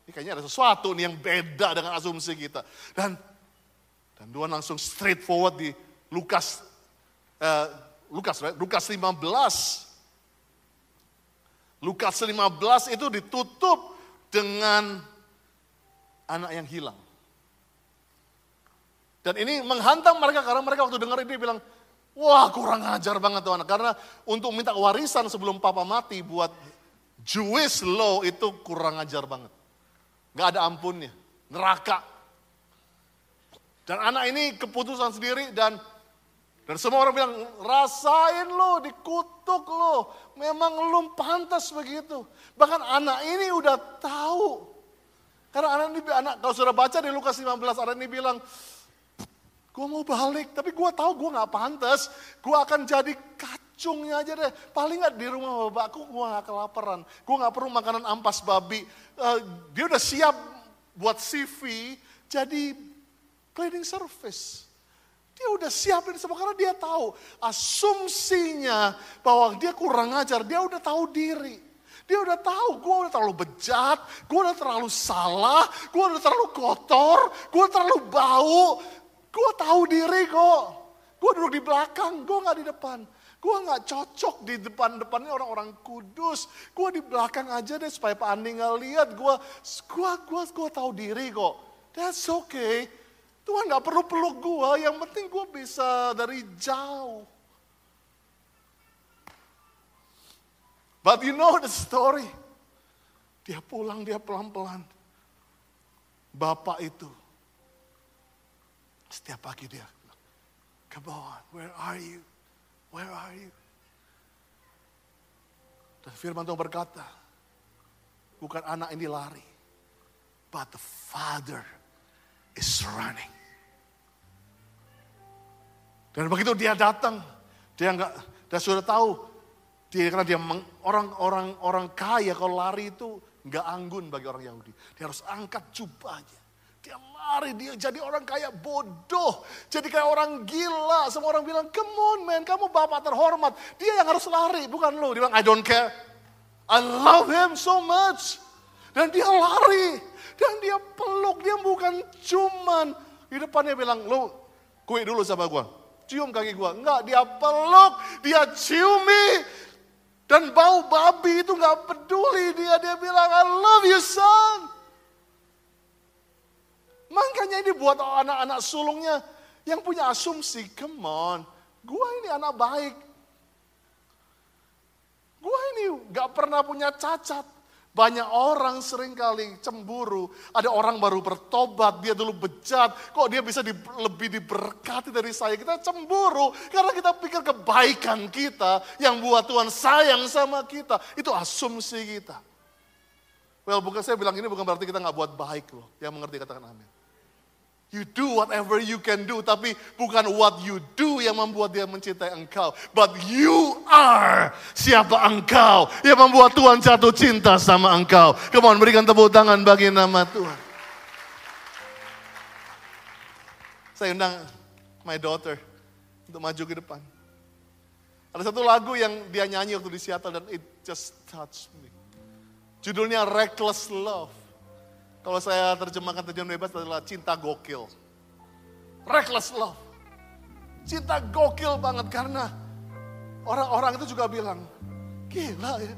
ini kayaknya ada sesuatu nih yang beda dengan asumsi kita. Dan dan Tuhan langsung straightforward di Lukas, eh, Lukas, right? Lukas 15. Lukas 15 itu ditutup dengan anak yang hilang. Dan ini menghantam mereka karena mereka waktu dengar ini bilang, wah kurang ajar banget tuh anak. Karena untuk minta warisan sebelum papa mati buat Jewish law itu kurang ajar banget. Gak ada ampunnya, neraka. Dan anak ini keputusan sendiri dan dan semua orang bilang, rasain lo, dikutuk lo. Memang lo pantas begitu. Bahkan anak ini udah tahu. Karena anak ini, anak, kalau sudah baca di Lukas 15, anak ini bilang, gue mau balik, tapi gue tahu gue gak pantas. Gue akan jadi kacungnya aja deh. Paling gak di rumah bapakku gue gak kelaparan. Gue gak perlu makanan ampas babi. Uh, dia udah siap buat CV, jadi cleaning service. Dia udah siapin semua karena dia tahu asumsinya bahwa dia kurang ajar, dia udah tahu diri. Dia udah tahu gue udah terlalu bejat, gue udah terlalu salah, gue udah terlalu kotor, gue terlalu bau. Gue tahu diri kok. Gue duduk di belakang, gue gak di depan. Gue gak cocok di depan-depannya orang-orang kudus. Gue di belakang aja deh supaya Pak Andi gak lihat. Gue, gue, gue, gue tahu diri kok. That's okay. Tuhan gak perlu peluk gue, yang penting gue bisa dari jauh. But you know the story. Dia pulang, dia pelan-pelan. Bapak itu, setiap pagi dia, come on, where are you? Where are you? Dan firman Tuhan berkata, bukan anak ini lari, but the father is running. Dan begitu dia datang, dia nggak, dia sudah tahu, dia karena dia orang-orang orang kaya kalau lari itu nggak anggun bagi orang Yahudi. Dia harus angkat jubahnya. Dia lari, dia jadi orang kaya bodoh. Jadi kayak orang gila. Semua orang bilang, come on man, kamu bapak terhormat. Dia yang harus lari, bukan lo. Dia bilang, I don't care. I love him so much. Dan dia lari. Dan dia peluk, dia bukan cuman. Di depannya bilang, lo kue dulu sama gue cium kaki gua. Enggak, dia peluk, dia ciumi. Dan bau babi itu enggak peduli dia. Dia bilang, I love you son. Makanya ini buat anak-anak sulungnya yang punya asumsi, come on, gua ini anak baik. Gua ini gak pernah punya cacat. Banyak orang sering kali cemburu. Ada orang baru bertobat, dia dulu bejat. Kok dia bisa di- lebih diberkati dari saya? Kita cemburu karena kita pikir kebaikan kita yang buat Tuhan sayang sama kita. Itu asumsi kita. Well, bukan saya bilang ini bukan berarti kita nggak buat baik loh. Yang mengerti katakan amin. You do whatever you can do, tapi bukan what you do yang membuat dia mencintai engkau. But you are siapa engkau yang membuat Tuhan jatuh cinta sama engkau. Come on, berikan tepuk tangan bagi nama Tuhan. Saya undang my daughter untuk maju ke depan. Ada satu lagu yang dia nyanyi waktu di Seattle dan it just touched me. Judulnya Reckless Love. Kalau saya terjemahkan terjemahan bebas adalah cinta gokil. Reckless love. Cinta gokil banget karena orang-orang itu juga bilang, gila ya.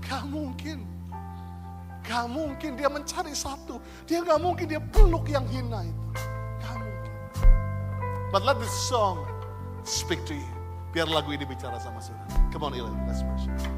Gak mungkin. Gak mungkin dia mencari satu. Dia gak mungkin dia peluk yang hina itu. Gak mungkin. But let this song speak to you. Biar lagu ini bicara sama saudara. Come on Eli, let's worship.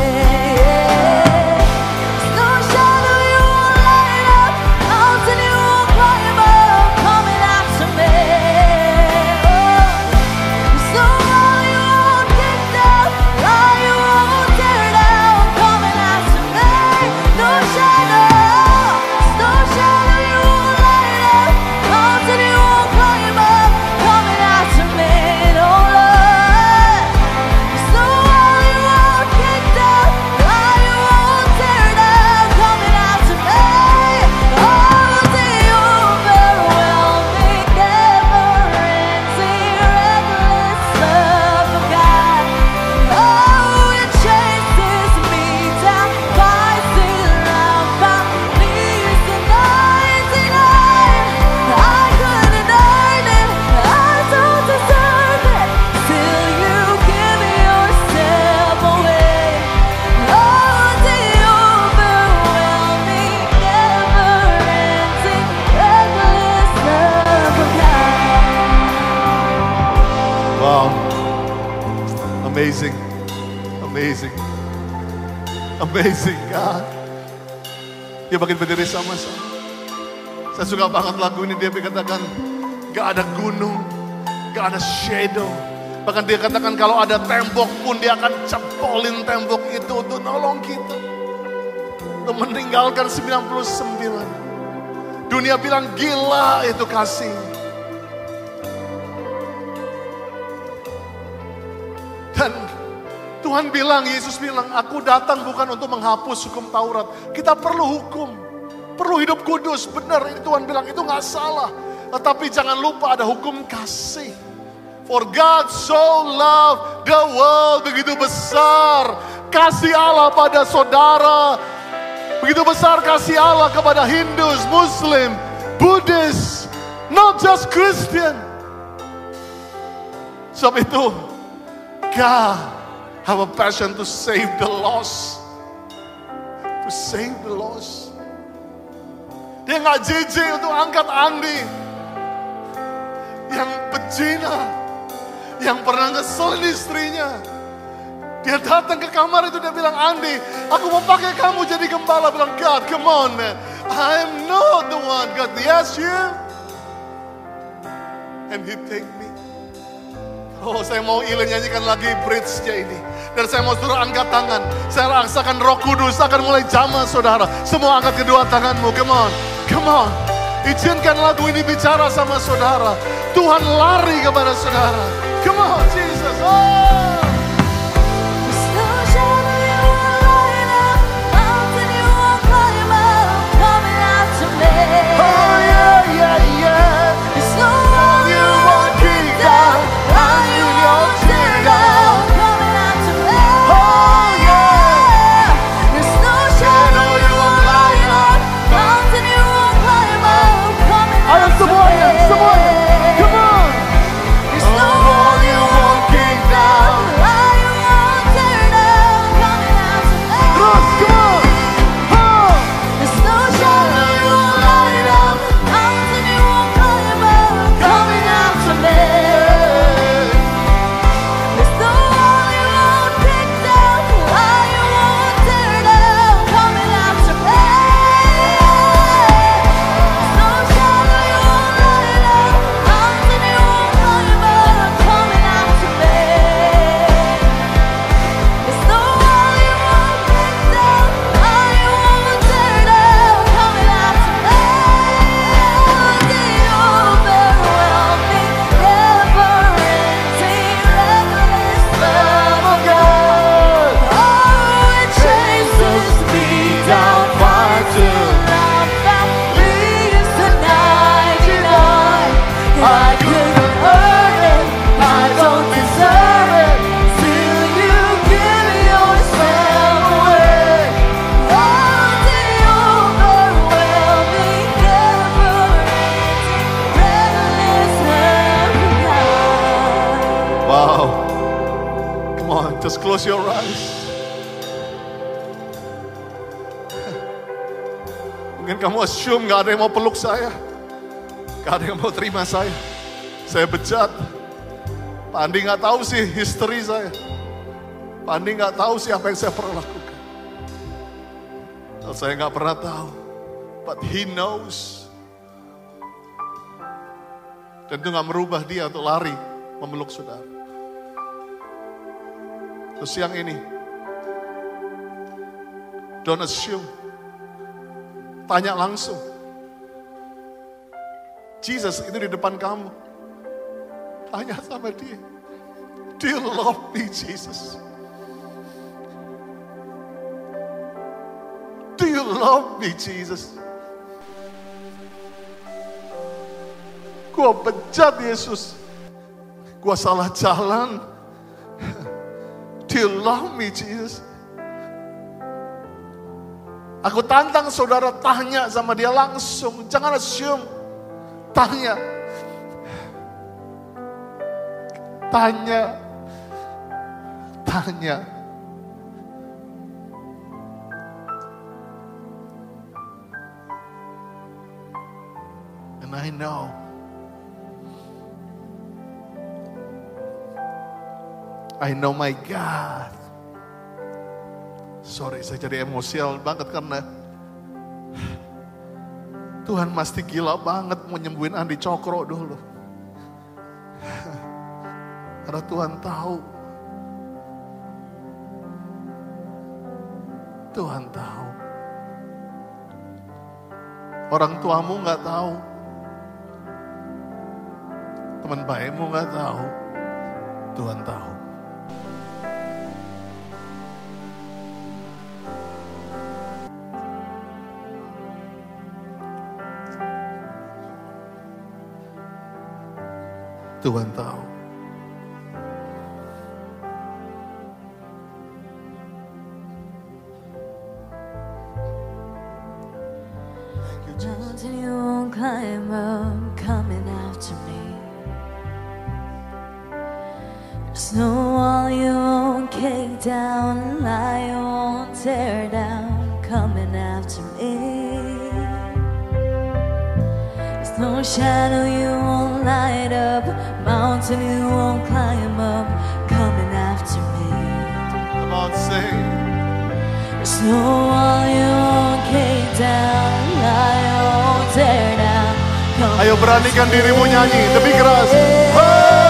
Amazing God. Dia makin berdiri sama-sama. Saya suka banget lagu ini. Dia katakan, gak ada gunung, gak ada shadow. Bahkan dia katakan kalau ada tembok pun dia akan cepolin tembok itu untuk nolong kita. Untuk meninggalkan 99. Dunia bilang gila itu kasih. Tuhan bilang, Yesus bilang, aku datang bukan untuk menghapus hukum Taurat. Kita perlu hukum, perlu hidup kudus. Benar, ini Tuhan bilang itu nggak salah. Tetapi jangan lupa ada hukum kasih. For God so loved the world begitu besar kasih Allah pada saudara. Begitu besar kasih Allah kepada Hindus, Muslim, Buddhis, not just Christian. Sebab itu, God have a passion to save the lost. To save the lost. Dia nggak jijik untuk angkat Andi. Yang pecina. Yang pernah ngeselin istrinya. Dia datang ke kamar itu dia bilang, Andi, aku mau pakai kamu jadi gembala. Bilang, God, come on man. I'm not the one. God, yes you. And he take me. Oh, saya mau Ile nyanyikan lagi bridge-nya ini. Dan saya mau suruh angkat tangan. Saya rasakan roh kudus akan mulai jamah saudara. Semua angkat kedua tanganmu. Come on. Come on. Izinkan lagu ini bicara sama saudara. Tuhan lari kepada saudara. Come on, Jesus. Oh. Gak ada yang mau peluk saya. Gak ada yang mau terima saya. Saya bejat. Pak Andi gak tahu sih history saya. Pak Andi gak tahu sih apa yang saya pernah lakukan. Saya gak pernah tahu. But he knows. Dan itu gak merubah dia untuk lari memeluk saudara. Terus siang ini, don't assume. Tanya langsung. Jesus itu di depan kamu. Tanya sama dia. Do you love me, Jesus? Do you love me, Jesus? Gua bejat Yesus. Gua salah jalan. Do you love me, Jesus? Aku tantang saudara tanya sama dia langsung. Jangan assume. Tanya. Tanya. Tanya. And I know. I know my God. Sorry, saya jadi emosial banget karena Tuhan mesti gila banget mau nyembuhin Andi Cokro dulu. Karena Tuhan tahu. Tuhan tahu. Orang tuamu nggak tahu. Teman baikmu nggak tahu. Tuhan tahu. Tuhan coming after me. Wall you won't down, lie you won't tear down, coming after me. No shadow you won't light up, mountain you won't climb up, coming after me. Come on, sing. There's no wall you won't kick down, you won't tear down. coming Ayo beranikan dirimu nyanyi lebih keras. There's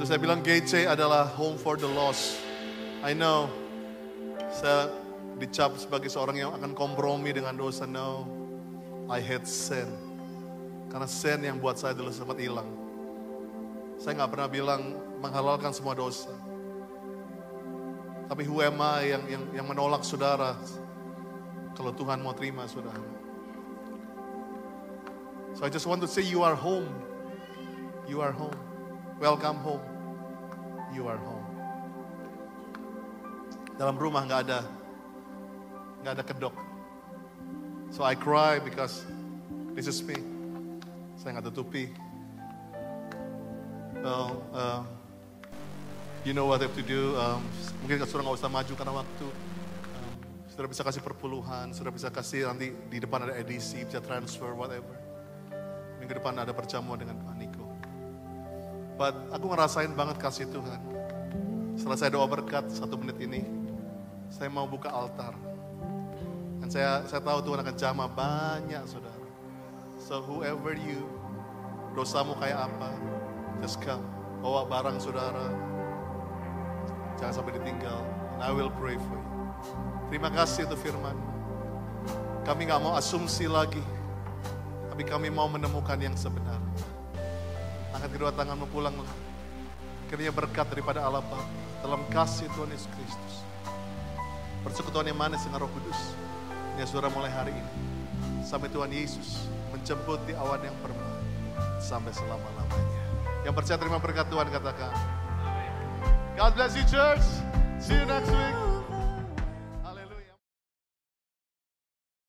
waktu saya bilang GC adalah home for the lost. I know saya dicap sebagai seorang yang akan kompromi dengan dosa. No, I hate sin. Karena sin yang buat saya dulu sempat hilang. Saya nggak pernah bilang menghalalkan semua dosa. Tapi who am I yang, yang, yang menolak saudara kalau Tuhan mau terima saudara. So I just want to say you are home. You are home. Welcome home. You are home. Dalam rumah nggak ada nggak ada kedok. So I cry because this is me. Saya nggak tutupi. Well, um, you know what I have to do. Um, mungkin saudara nggak usah maju karena waktu. Um, saudara bisa kasih perpuluhan, saudara bisa kasih nanti di depan ada edisi, bisa transfer, whatever. Minggu depan ada perjamuan dengan Niko. But aku ngerasain banget kasih Tuhan. Setelah saya doa berkat satu menit ini, saya mau buka altar. Dan saya saya tahu Tuhan akan jamah banyak saudara. So whoever you, dosamu kayak apa, just come. Bawa barang saudara, Jangan sampai ditinggal. And I will pray for you. Terima kasih untuk firman. Kami nggak mau asumsi lagi. Tapi kami mau menemukan yang sebenarnya. Angkat kedua tanganmu pulanglah. Kiranya berkat daripada Allah Bapa dalam kasih Tuhan Yesus Kristus. Persekutuan yang manis dengan Roh Kudus. Ini saudara mulai hari ini. Sampai Tuhan Yesus menjemput di awan yang permai. Sampai selama-lamanya. Yang percaya terima berkat Tuhan katakan. God bless you church. See you next week.